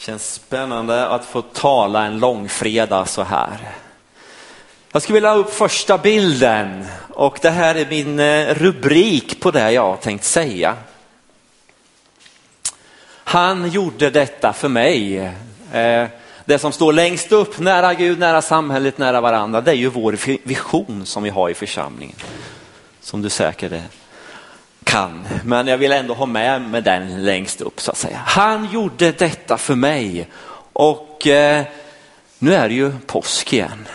Känns spännande att få tala en långfredag så här. Jag skulle vilja ha upp första bilden och det här är min eh, rubrik på det jag har tänkt säga. Han gjorde detta för mig. Eh, det som står längst upp, nära Gud, nära samhället, nära varandra, det är ju vår vision som vi har i församlingen. Som du säkert kan, men jag vill ändå ha med mig den längst upp så att säga. Han gjorde detta för mig och eh, nu är det ju påsk igen.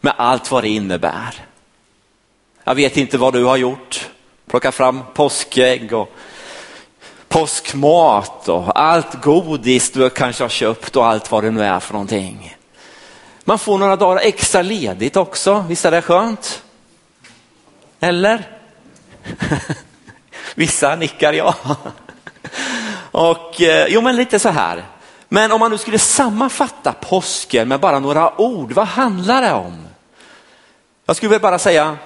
Med allt vad det innebär. Jag vet inte vad du har gjort. Plocka fram påskägg och påskmat och allt godis du kanske har köpt och allt vad det nu är för någonting. Man får några dagar extra ledigt också, visst är det skönt? Eller? Vissa nickar ja. Och eh, jo men lite så här. Men om man nu skulle sammanfatta påsken med bara några ord, vad handlar det om? Jag skulle väl bara säga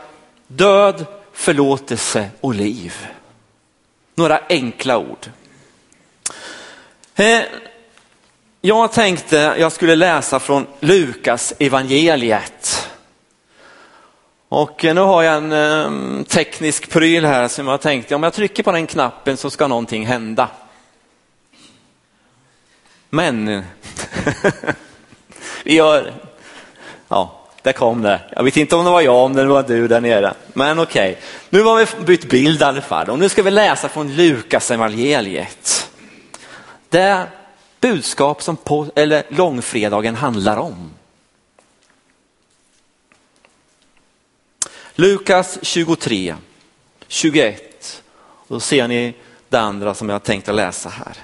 död, förlåtelse och liv. Några enkla ord. Eh, jag tänkte jag skulle läsa från Lukas evangeliet. Och eh, nu har jag en eh, teknisk pryl här som jag tänkte, om jag trycker på den knappen så ska någonting hända. Men vi gör, ja, där kom det. Jag vet inte om det var jag, om det var du där nere. Men okej, okay. nu har vi bytt bild i alla fall. Och nu ska vi läsa från Lukas evangeliet. Det budskap som på, eller långfredagen handlar om. Lukas 23, 21. då ser ni det andra som jag tänkte läsa här.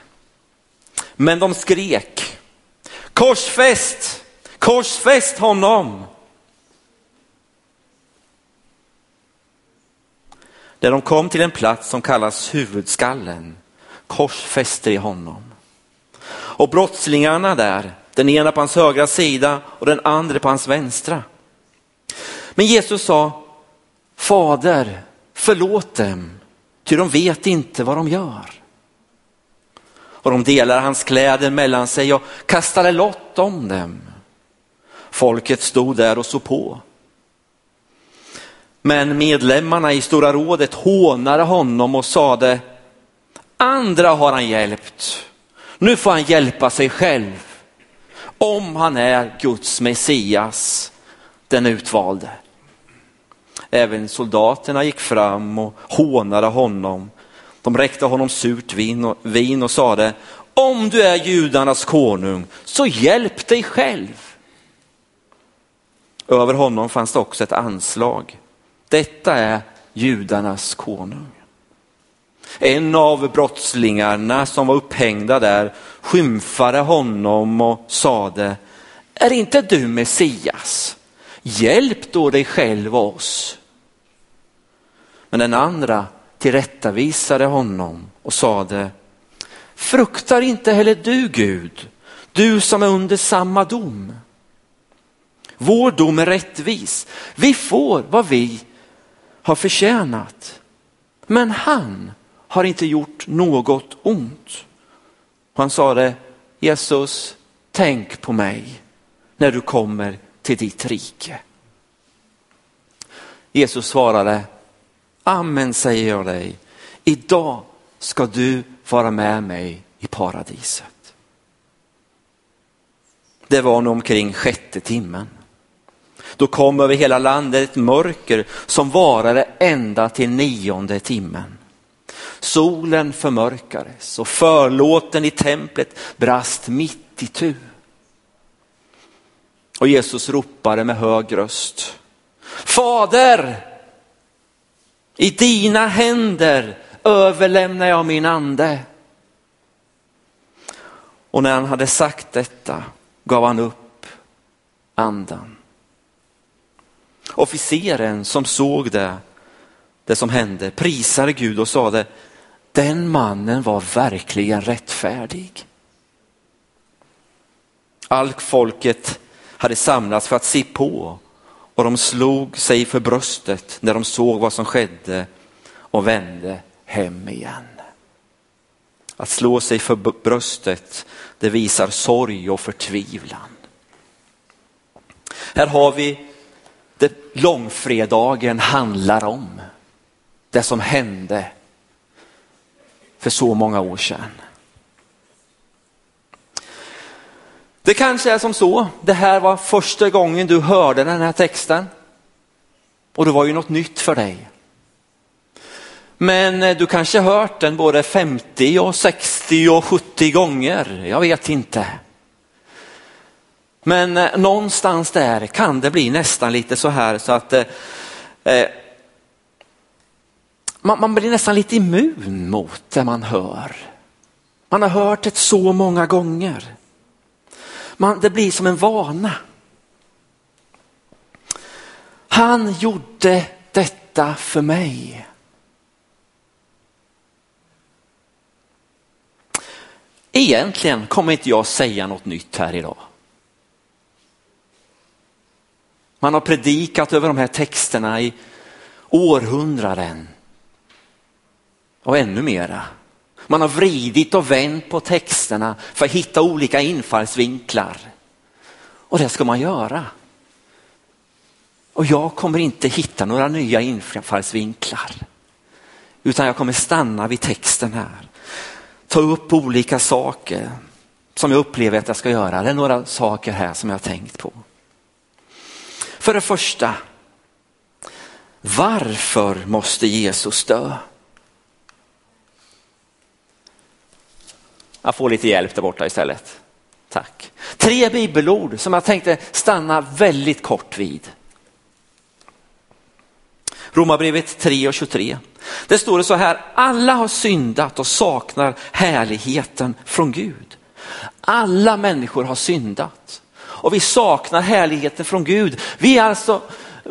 Men de skrek, korsfäst, korsfäst honom. Där de kom till en plats som kallas huvudskallen, korsfäster i honom. Och brottslingarna där, den ena på hans högra sida och den andra på hans vänstra. Men Jesus sa, Fader, förlåt dem, ty de vet inte vad de gör. Och de delar hans kläder mellan sig och kastade lott om dem. Folket stod där och såg på. Men medlemmarna i Stora rådet hånade honom och sade, andra har han hjälpt, nu får han hjälpa sig själv. Om han är Guds Messias, den utvalde. Även soldaterna gick fram och hånade honom. De räckte honom surt vin och, vin och sade, om du är judarnas konung så hjälp dig själv. Över honom fanns det också ett anslag. Detta är judarnas konung. En av brottslingarna som var upphängda där skymfade honom och sade, är inte du Messias? Hjälp då dig själv och oss. Men den andra tillrättavisade honom och sade, fruktar inte heller du Gud, du som är under samma dom. Vår dom är rättvis, vi får vad vi har förtjänat. Men han har inte gjort något ont. Han sade, Jesus, tänk på mig när du kommer till ditt rike. Jesus svarade, amen säger jag dig, idag ska du vara med mig i paradiset. Det var nog omkring sjätte timmen. Då kom över hela landet ett mörker som varade ända till nionde timmen. Solen förmörkades och förlåten i templet brast mitt i tu. Och Jesus ropade med hög röst. Fader, i dina händer överlämnar jag min ande. Och när han hade sagt detta gav han upp andan. Officeren som såg det, det som hände prisade Gud och sade, den mannen var verkligen rättfärdig. Allt folket hade samlats för att se på och de slog sig för bröstet när de såg vad som skedde och vände hem igen. Att slå sig för bröstet, det visar sorg och förtvivlan. Här har vi det långfredagen handlar om. Det som hände för så många år sedan. Det kanske är som så, det här var första gången du hörde den här texten. Och det var ju något nytt för dig. Men eh, du kanske hört den både 50 och 60 och 70 gånger, jag vet inte. Men eh, någonstans där kan det bli nästan lite så här så att eh, eh, man, man, blir nästan lite immun mot det man hör. Man har hört det så många gånger. Man, det blir som en vana. Han gjorde detta för mig. Egentligen kommer inte jag säga något nytt här idag. Man har predikat över de här texterna i århundraden och ännu mera. Man har vridit och vänt på texterna för att hitta olika infallsvinklar. Och det ska man göra. Och jag kommer inte hitta några nya infallsvinklar. Utan jag kommer stanna vid texten här. Ta upp olika saker som jag upplever att jag ska göra. Det är några saker här som jag har tänkt på. För det första, varför måste Jesus dö? Jag får lite hjälp där borta istället. Tack. Tre bibelord som jag tänkte stanna väldigt kort vid. Romarbrevet 3 och 23. Det står det så här, alla har syndat och saknar härligheten från Gud. Alla människor har syndat och vi saknar härligheten från Gud. Vi är alltså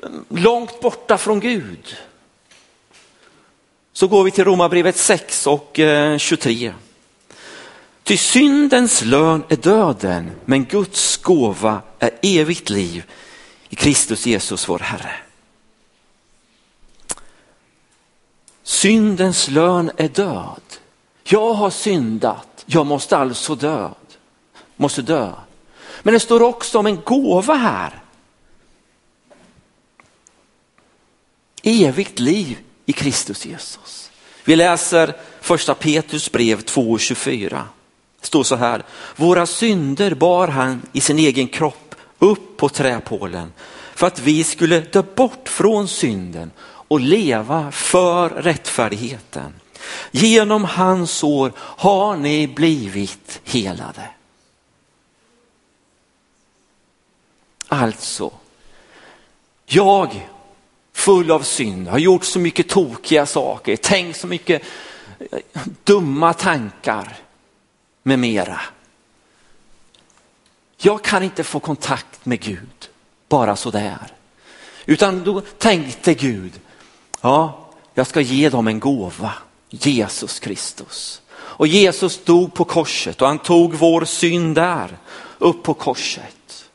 mm, långt borta från Gud. Så går vi till Romarbrevet 6 och eh, 23. Ty syndens lön är döden, men Guds gåva är evigt liv i Kristus Jesus vår Herre. Syndens lön är död. Jag har syndat, jag måste alltså död. Måste dö. Men det står också om en gåva här. Evigt liv i Kristus Jesus. Vi läser första Petrus brev 2.24 står så här, våra synder bar han i sin egen kropp upp på träpålen för att vi skulle dö bort från synden och leva för rättfärdigheten. Genom hans sår har ni blivit helade. Alltså, jag full av synd, har gjort så mycket tokiga saker, tänkt så mycket dumma tankar med mera. Jag kan inte få kontakt med Gud bara sådär. Utan då tänkte Gud, ja, jag ska ge dem en gåva, Jesus Kristus. Och Jesus dog på korset och han tog vår synd där, upp på korset.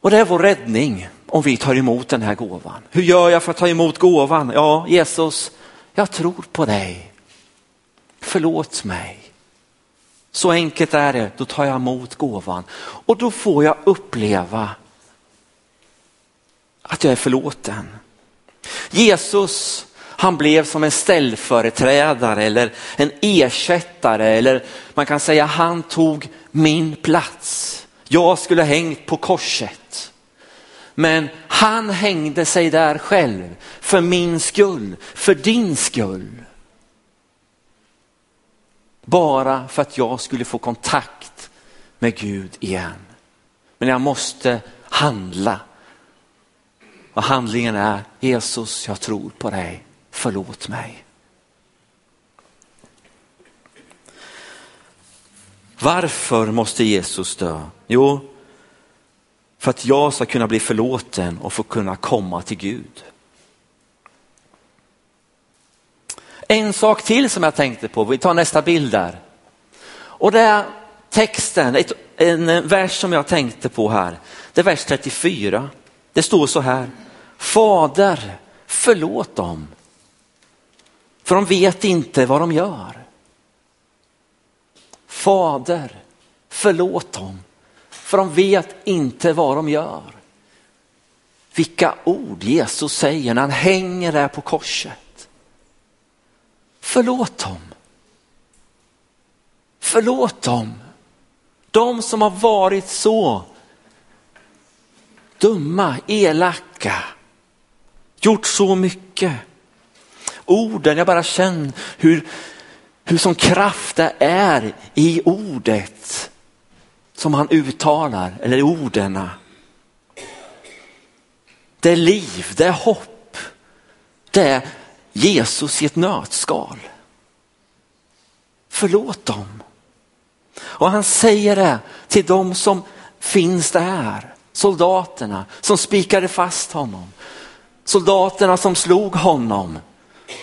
Och det är vår räddning om vi tar emot den här gåvan. Hur gör jag för att ta emot gåvan? Ja, Jesus, jag tror på dig förlåt mig. Så enkelt är det, då tar jag emot gåvan och då får jag uppleva att jag är förlåten. Jesus, han blev som en ställföreträdare eller en ersättare eller man kan säga han tog min plats. Jag skulle hängt på korset. Men han hängde sig där själv för min skull, för din skull. Bara för att jag skulle få kontakt med Gud igen. Men jag måste handla. Och handlingen är Jesus, jag tror på dig, förlåt mig. Varför måste Jesus dö? Jo, för att jag ska kunna bli förlåten och få kunna komma till Gud. En sak till som jag tänkte på, vi tar nästa bild där. Och det är texten, en vers som jag tänkte på här. Det är vers 34. Det står så här, Fader förlåt dem. för de vet inte vad de gör. Fader, förlåt dem, för de vet inte vad de gör. Vilka ord Jesus säger när han hänger där på korset. Förlåt dem. Förlåt dem. De som har varit så dumma, elaka, gjort så mycket. Orden, jag bara känner hur, hur som kraft det är i ordet som han uttalar, eller orden. Det är liv, det är hopp. Det är Jesus i ett nötskal. Förlåt dem. Och han säger det till dem som finns där. Soldaterna som spikade fast honom. Soldaterna som slog honom,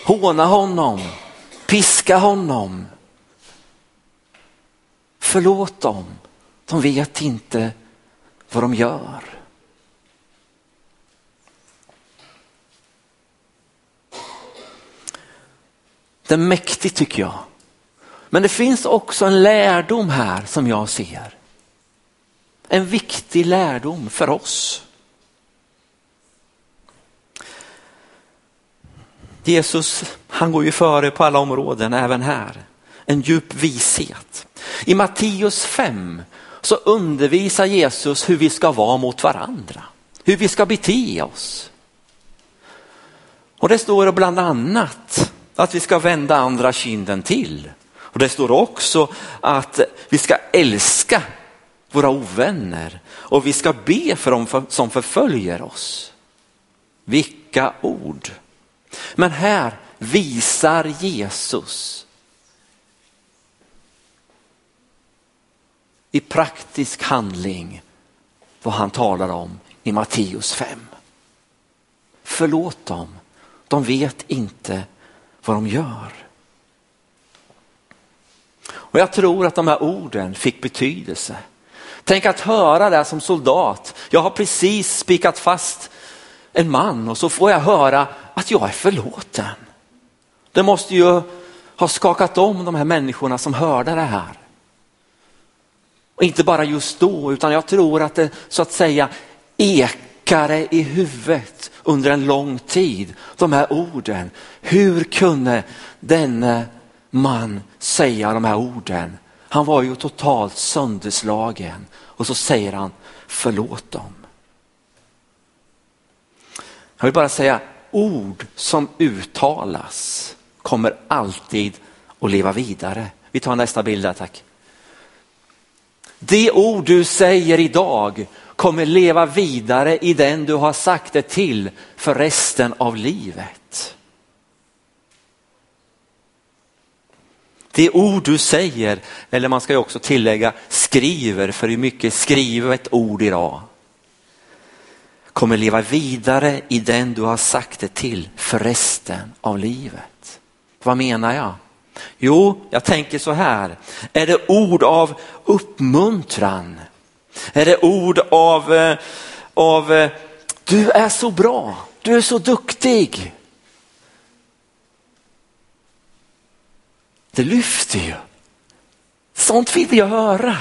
håna honom, piska honom. Förlåt dem, de vet inte vad de gör. Det är mäktigt tycker jag. Men det finns också en lärdom här som jag ser. En viktig lärdom för oss. Jesus, han går ju före på alla områden, även här. En djup vishet. I Matteus 5 så undervisar Jesus hur vi ska vara mot varandra. Hur vi ska bete oss. Och det står bland annat att vi ska vända andra kinden till. Och det står också att vi ska älska våra ovänner och vi ska be för dem som förföljer oss. Vilka ord! Men här visar Jesus i praktisk handling vad han talar om i Matteus 5. Förlåt dem, de vet inte vad de gör. Och jag tror att de här orden fick betydelse. Tänk att höra det som soldat. Jag har precis spikat fast en man och så får jag höra att jag är förlåten. Det måste ju ha skakat om de här människorna som hörde det här. Och inte bara just då, utan jag tror att det så att säga ekade i huvudet under en lång tid. De här orden. Hur kunde denne man säga de här orden? Han var ju totalt sönderslagen och så säger han förlåt dem. Jag vill bara säga ord som uttalas kommer alltid att leva vidare. Vi tar nästa bild där tack. Det ord du säger idag kommer leva vidare i den du har sagt det till för resten av livet. Det ord du säger, eller man ska ju också tillägga skriver, för hur mycket skriver ett ord idag, kommer leva vidare i den du har sagt det till för resten av livet. Vad menar jag? Jo, jag tänker så här. Är det ord av uppmuntran? Är det ord av, eh, av eh, du är så bra, du är så duktig. Det lyfter ju. Sånt vill jag höra.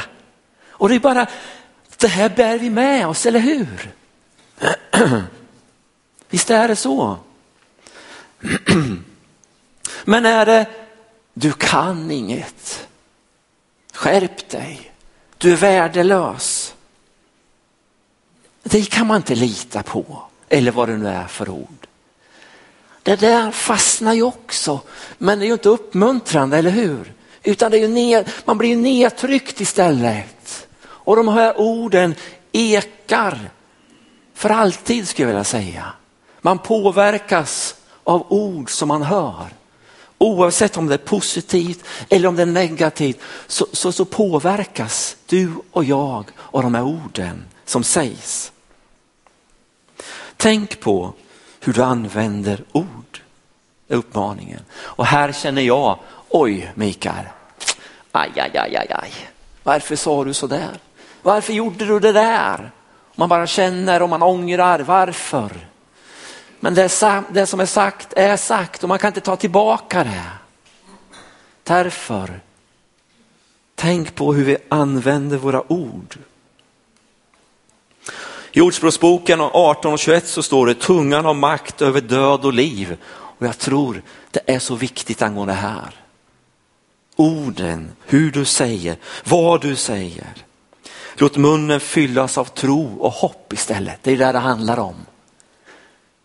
Och det är bara, det här bär vi med oss, eller hur? Visst är det så? Men är det, du kan inget. Skärp dig. Du är värdelös. Det kan man inte lita på. Eller vad det nu är för ord. Det där fastnar ju också. Men det är ju inte uppmuntrande, eller hur? Utan det är ju ner, man blir ju nedtryckt istället. Och de här orden ekar för alltid skulle jag vilja säga. Man påverkas av ord som man hör. Oavsett om det är positivt eller om det är negativt så, så, så påverkas du och jag av de här orden som sägs. Tänk på hur du använder ord, är uppmaningen. Och här känner jag, oj Mikael, aj, aj, aj, aj, aj. varför sa du så där? Varför gjorde du det där? Man bara känner och man ångrar, varför? Men det, det, som är sagt är sagt och man kan inte ta tillbaka det. Därför, tänk på hur vi använder våra ord. I Ordspråksboken 18 och 21 så står det tungan har makt över död och liv. Och jag tror det är så viktigt angående det här. Orden, hur du säger, vad du säger. Låt munnen fyllas av tro och hopp istället. Det är det det handlar om.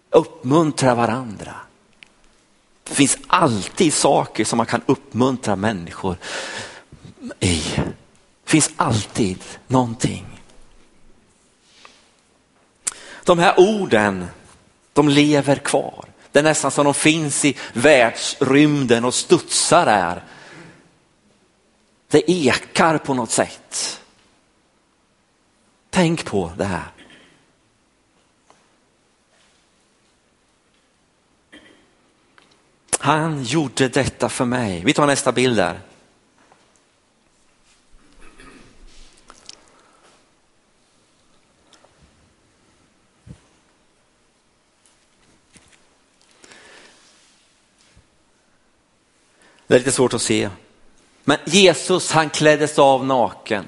Uppmuntra varandra. Det finns alltid saker som man kan uppmuntra människor i. Det finns alltid någonting. De här orden, de lever kvar. Det är nästan som de finns i världsrymden och studsar där. Det ekar på något sätt. Tänk på det här. Han gjorde detta för mig. Vi tar nästa bild där. Det är lite svårt att se. Men Jesus han kläddes av naken.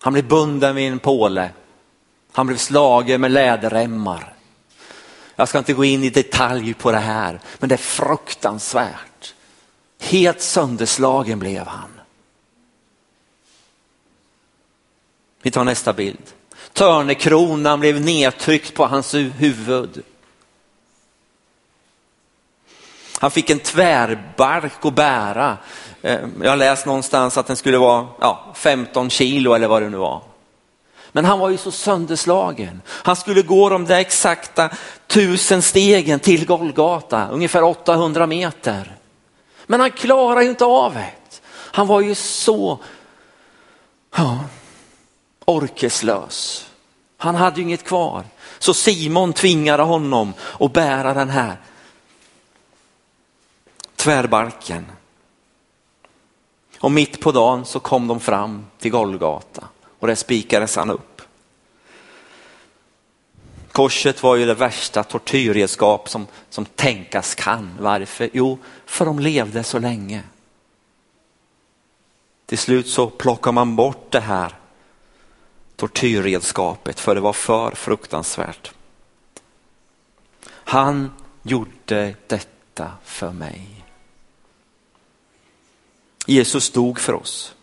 Han blev bunden vid en påle. Han blev slagen med läderremmar. Jag ska inte gå in i detalj på det här, men det är fruktansvärt. Helt sönderslagen blev han. Vi tar nästa bild. Törnekronan blev nedtryckt på hans huvud. Han fick en tvärbark att bära. Eh, jag har läst någonstans att den skulle vara ja, 15 kilo eller vad det nu var. Men han var ju så sönderslagen. Han skulle gå de där exakta tusen stegen till Golgata, ungefär 800 meter. Men han klarar ju inte av det. Han var ju så ja, orkeslös. Han hade ju inget kvar. Så Simon tvingade honom att bära den här tvärbalken. Och mitt på dagen så kom de fram till Golgata och där spikades han upp. Korset var ju det värsta tortyrredskap som, som tänkas kan. Varför? Jo, för de levde så länge. Till slut så plockar man bort det här tortyrredskapet för det var för fruktansvärt. Han gjorde detta för mig. Jesus dog för oss.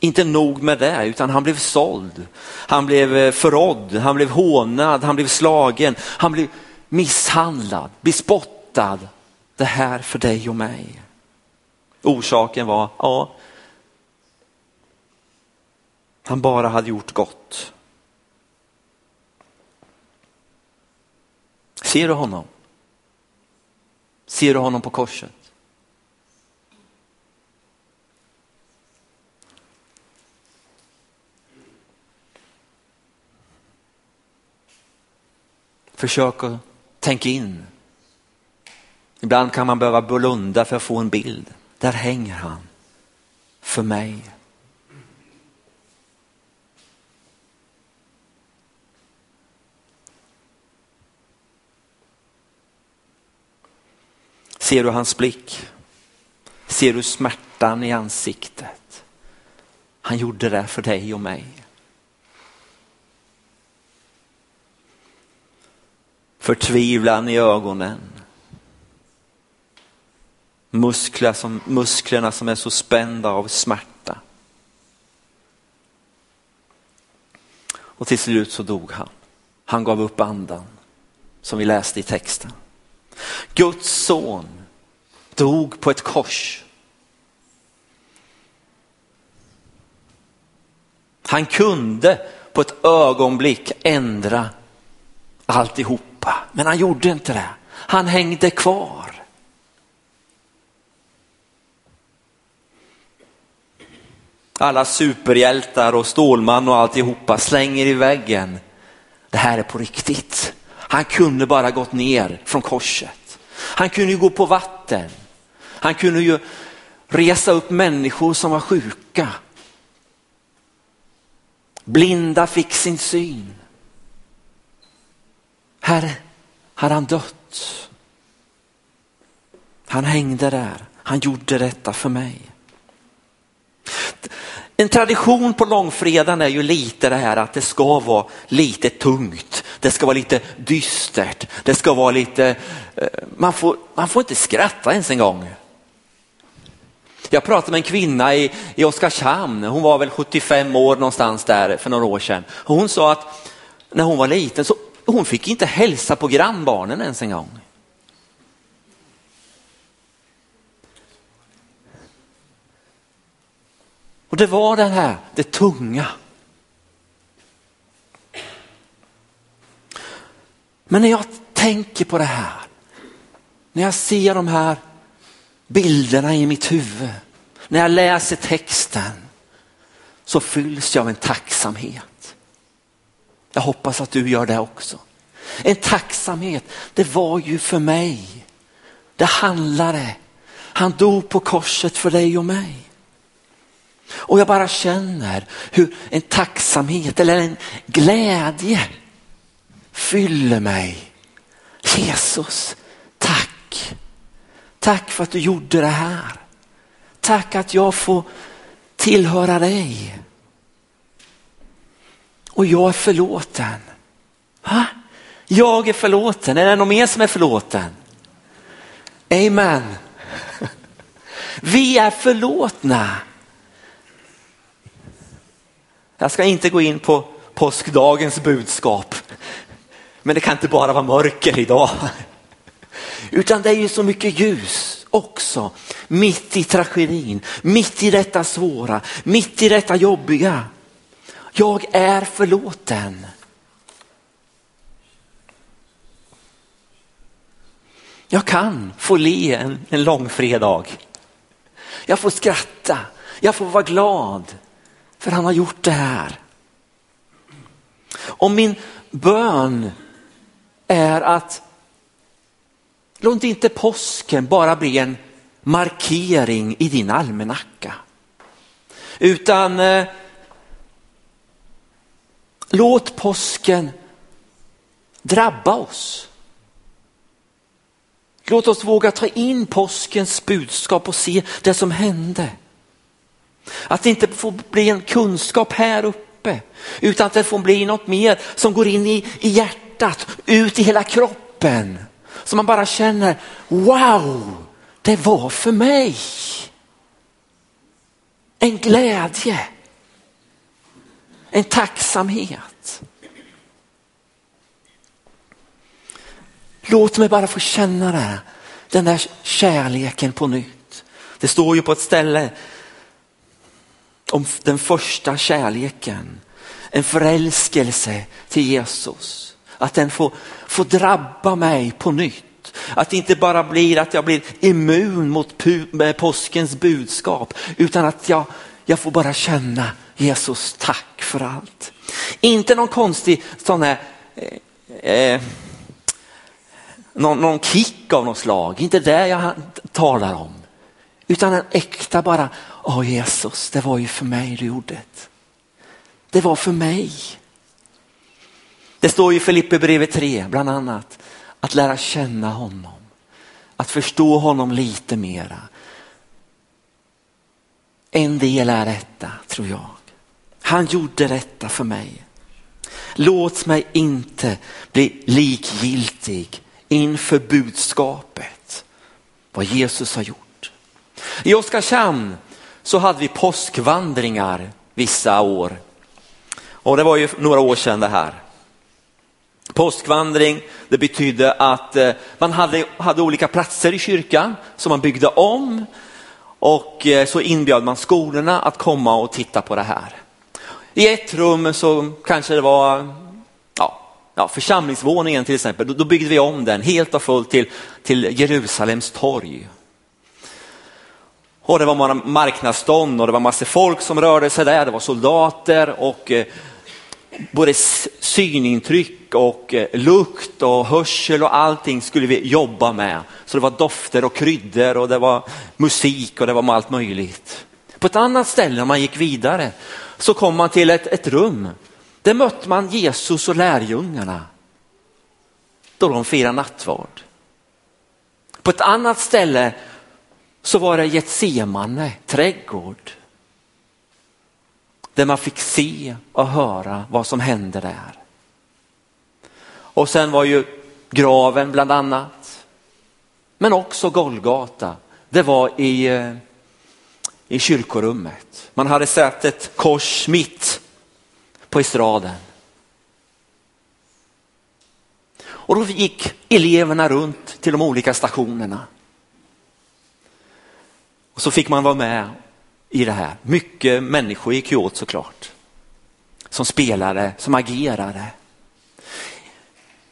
Inte nog med det, utan han blev såld. Han blev eh, förrådd, han blev hånad, han blev slagen, han blev misshandlad, bespottad. Det här för dig och mig. Orsaken var, ja, han bara hade gjort gott. Ser du honom? Ser du honom på korset? Försök att tänka in. Ibland kan man behöva blunda för att få en bild. Där hänger han. För mig. Ser du hans blick? Ser du smärtan i ansiktet? Han gjorde det för dig och mig. Förtvivlan i ögonen. Muskler som, musklerna som är så spända av smärta. Och till slut så dog han. Han gav upp andan, som vi läste i texten. Guds son dog på ett kors. Han kunde på ett ögonblick ändra Alltihopa, men han gjorde inte det. Han hängde kvar. Alla superhjältar och Stålman och alltihopa slänger i väggen. Det här är på riktigt. Han kunde bara gått ner från korset. Han kunde ju gå på vatten. Han kunde ju resa upp människor som var sjuka. Blinda fick sin syn. Här hade han dött. Han hängde där, han gjorde detta för mig. En tradition på långfredagen är ju lite det här att det ska vara lite tungt. Det ska vara lite dystert. Det ska vara lite, eh, man får, man får inte skratta ens en gång. Jag pratade med en kvinna i, i Oskarshamn, hon var väl 75 år någonstans där för några år sedan. hon sa att när hon var liten så hon fick inte hälsa på grannbarnen ens en gång. Och det var det här, det tunga. Men när jag tänker på det här, när jag ser de här bilderna i mitt huvud, när jag läser texten så fylls jag av en tacksamhet. Jag hoppas att du gör det också. En tacksamhet, det var ju för mig. Det handlade. Han dog på korset för dig och mig. Och jag bara känner hur en tacksamhet eller en glädje fyller mig. Jesus, tack. Tack för att du gjorde det här. Tack att jag får tillhöra dig. Och jag är förlåten. Ha? Jag är förlåten. Är det någon mer som är förlåten? Amen. Vi är förlåtna. Jag ska inte gå in på påskdagens budskap. Men det kan inte bara vara mörker idag. Utan det är ju så mycket ljus också. Mitt i tragedin, mitt i detta svåra, mitt i detta jobbiga. Jag är förlåten. Jag kan få le en, en lång fredag. Jag får skratta, jag får vara glad för han har gjort det här. Om min bön är att låt inte påsken bara bli en markering i din almanacka. Utan eh, låt påsken drabba oss. Låt oss våga ta in påskens budskap och se det som hände. Att det inte får bli en kunskap här uppe utan att det får bli något mer som går in i, i hjärtat, ut i hela kroppen. Så man bara känner, wow, det var för mig. En glädje, en tacksamhet. Låt mig bara få känna det, den där kärleken på nytt. Det står ju på ett ställe om den första kärleken, en förälskelse till Jesus. Att den får, får drabba mig på nytt. Att det inte bara blir att jag blir immun mot påskens budskap utan att jag, jag får bara känna Jesus tack för allt. Inte någon konstig sån här eh, eh, någon, någon kick av något slag, inte det jag talar om. Utan en äkta bara, åh Jesus, det var ju för mig du gjorde det. Det var för mig. Det står i Filippe brevet 3 bland annat att lära känna honom, att förstå honom lite mera. En del är detta tror jag. Han gjorde detta för mig. Låt mig inte bli likgiltig inför budskapet, vad Jesus har gjort. I Oskarshamn så hade vi påskvandringar vissa år. Och det var ju några år sedan det här. Påskvandring, det betydde att eh, man hade, hade olika platser i kyrkan som man byggde om och eh, så inbjöd man skolorna att komma och titta på det här. I ett rum så kanske det var ja, ja, församlingsvåningen till exempel, då, då byggde vi om den helt och fullt till, till Jerusalems torg. Och det var marknadsstånd och det var massor folk som rörde sig där, det var soldater och eh, både synintryck och eh, lukt och hörsel och allting skulle vi jobba med. Så det var dofter och kryddor och det var musik och det var allt möjligt. På ett annat ställe när man gick vidare så kom man till ett, ett rum. Där mötte man Jesus och lärjungarna. då de firade nattvard. På ett annat ställe så var det Getsemane trädgård. Där man fick se och höra vad som hände där. Och sen var ju graven bland annat. Men också Golgata. Det var i, eh, i kyrkorummet. Man hade sett ett kors mitt på estraden. Och då gick eleverna runt till de olika stationerna. Och så fick man vara med i det här. Mycket människor gick ju åt såklart. Som spelade, som agerade.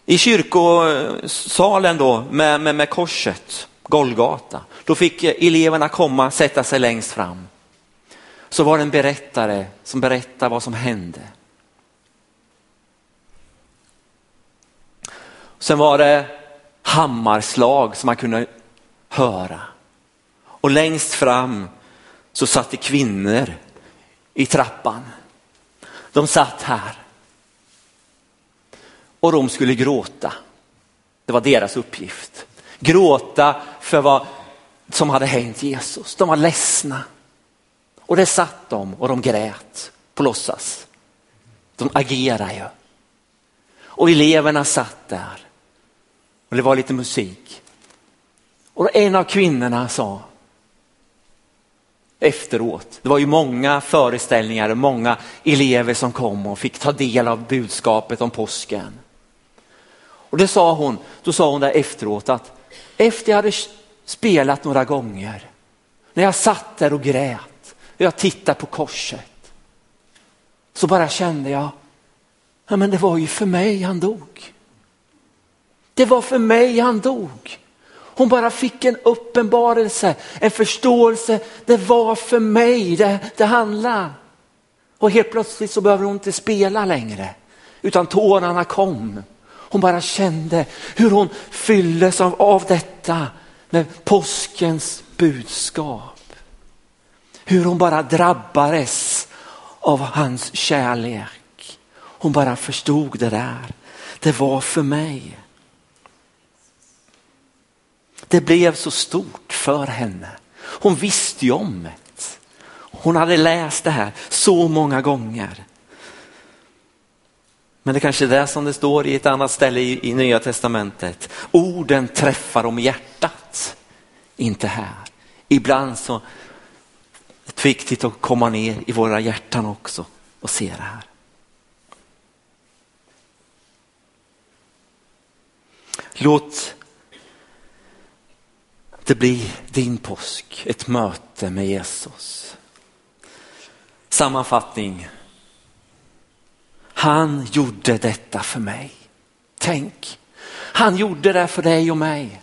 I kyrkosalen då med, med, med korset, Golgata, då fick eleverna komma sätta sig längst fram. Så var det en berättare som berättade vad som hände. Sen var det hammarslag som man kunde höra. Och längst fram så satt det kvinnor i trappan. De satt här. Och de skulle gråta. Det var deras uppgift. Gråta för vad som hade hänt Jesus. De var ledsna. Och det satt de och de grät på låtsas. De agerar ju. Och eleverna satt där. Och det var lite musik. Och en av kvinnorna sa efteråt, det var ju många föreställningar och många elever som kom och fick ta del av budskapet om påsken. Och det sa hon, då sa hon där efteråt att efter jag hade spelat några gånger, när jag satt där och grät och jag tittade på korset, så bara kände jag, ja men det var ju för mig han dog. Det var för mig han dog. Hon bara fick en uppenbarelse, en förståelse. Det var för mig det, det handlar. Och helt plötsligt så behöver hon inte spela längre, utan tårarna kom. Hon bara kände hur hon fylldes av, av detta med påskens budskap. Hur hon bara drabbades av hans kärlek. Hon bara förstod det där. Det var för mig. Det blev så stort för henne. Hon visste ju om det. Hon hade läst det här så många gånger. Men det kanske är det som det står i ett annat ställe i, i Nya Testamentet. Orden träffar om hjärtat, inte här. Ibland så är det viktigt att komma ner i våra hjärtan också och se det här. Låt det blir din påsk, ett möte med Jesus. Sammanfattning. Han gjorde detta för mig. Tänk, han gjorde det för dig och mig.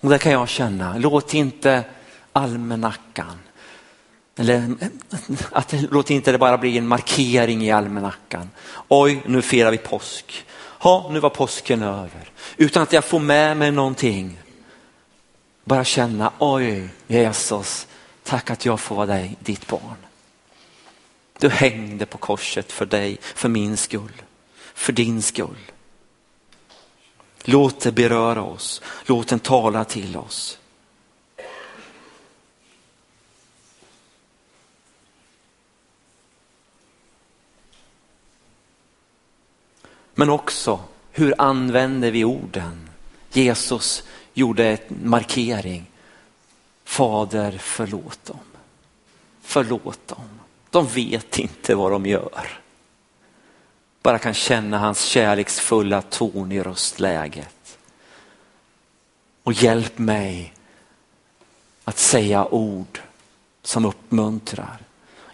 Och det kan jag känna, låt inte almanackan eller att låt inte det bara bli en markering i almanackan. Oj, nu firar vi påsk. Ja, nu var påsken över. Utan att jag får med mig någonting. Bara känna, oj Jesus, tack att jag får vara dig, ditt barn. Du hängde på korset för dig, för min skull, för din skull. Låt det beröra oss, låt den tala till oss. Men också hur använder vi orden? Jesus gjorde en markering. Fader förlåt dem. Förlåt dem. De vet inte vad de gör. Bara kan känna hans kärleksfulla ton i röstläget. Och hjälp mig att säga ord som uppmuntrar,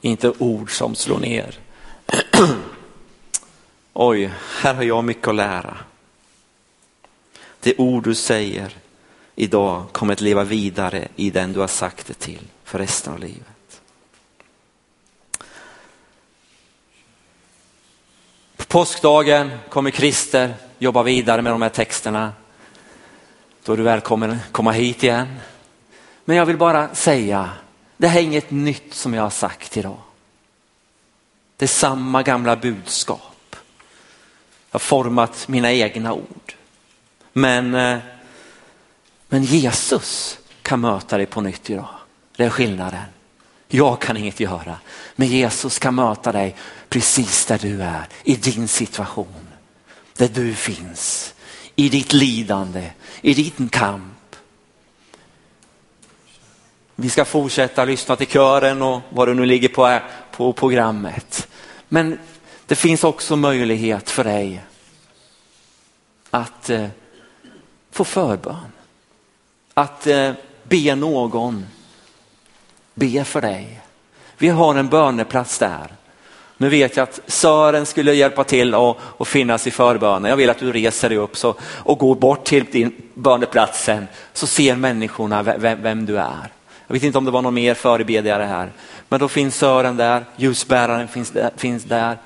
inte ord som slår ner. Oj, här har jag mycket att lära. Det ord du säger idag kommer att leva vidare i den du har sagt det till för resten av livet. På påskdagen kommer Christer jobba vidare med de här texterna. Då är du välkommen komma hit igen. Men jag vill bara säga, det här är inget nytt som jag har sagt idag. Det är samma gamla budskap. Jag har format mina egna ord. Men, eh, men Jesus kan möta dig på nytt idag. Det är skillnaden. Jag kan inget göra, men Jesus kan möta dig precis där du är, i din situation, där du finns, i ditt lidande, i din kamp. Vi ska fortsätta lyssna till kören och vad det nu ligger på, eh, på programmet. Men det finns också möjlighet för dig att eh, få förbön. Att eh, be någon be för dig. Vi har en böneplats där. Nu vet jag att Sören skulle hjälpa till och, och finnas i förbönen. Jag vill att du reser dig upp så, och går bort till din böneplatsen så ser människorna vem, vem, du är. Jag vet inte om det var någon mer förebedjare här, men då finns Sören där, ljusbäraren finns där, finns där.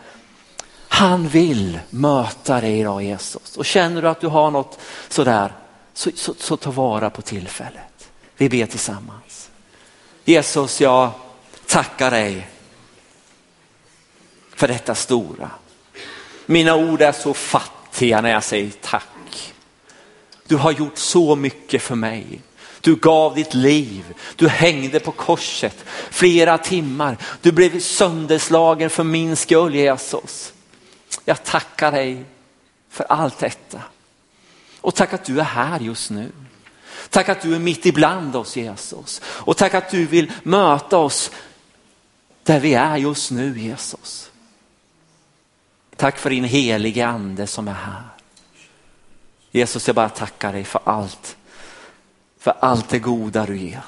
Han vill möta dig idag Jesus och känner du att du har något sådär så, så, så ta vara på tillfället. Vi ber tillsammans. Jesus, jag tackar dig för detta stora. Mina ord är så fattiga när jag säger tack. Du har gjort så mycket för mig. Du gav ditt liv, du hängde på korset flera timmar. Du blev sönderslagen för min skull Jesus. Jag tackar dig för allt detta. Och tack att du är här just nu. Tack att du är mitt ibland oss Jesus. Och tack att du vill möta oss där vi är just nu Jesus. Tack för din helige ande som är här. Jesus, jag bara tackar dig för allt, för allt det goda du ger.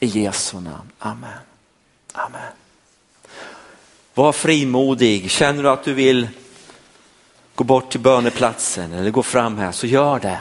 I Jesu namn, amen. Amen. Var frimodig, känner du att du vill gå bort till böneplatsen eller gå fram här så gör det.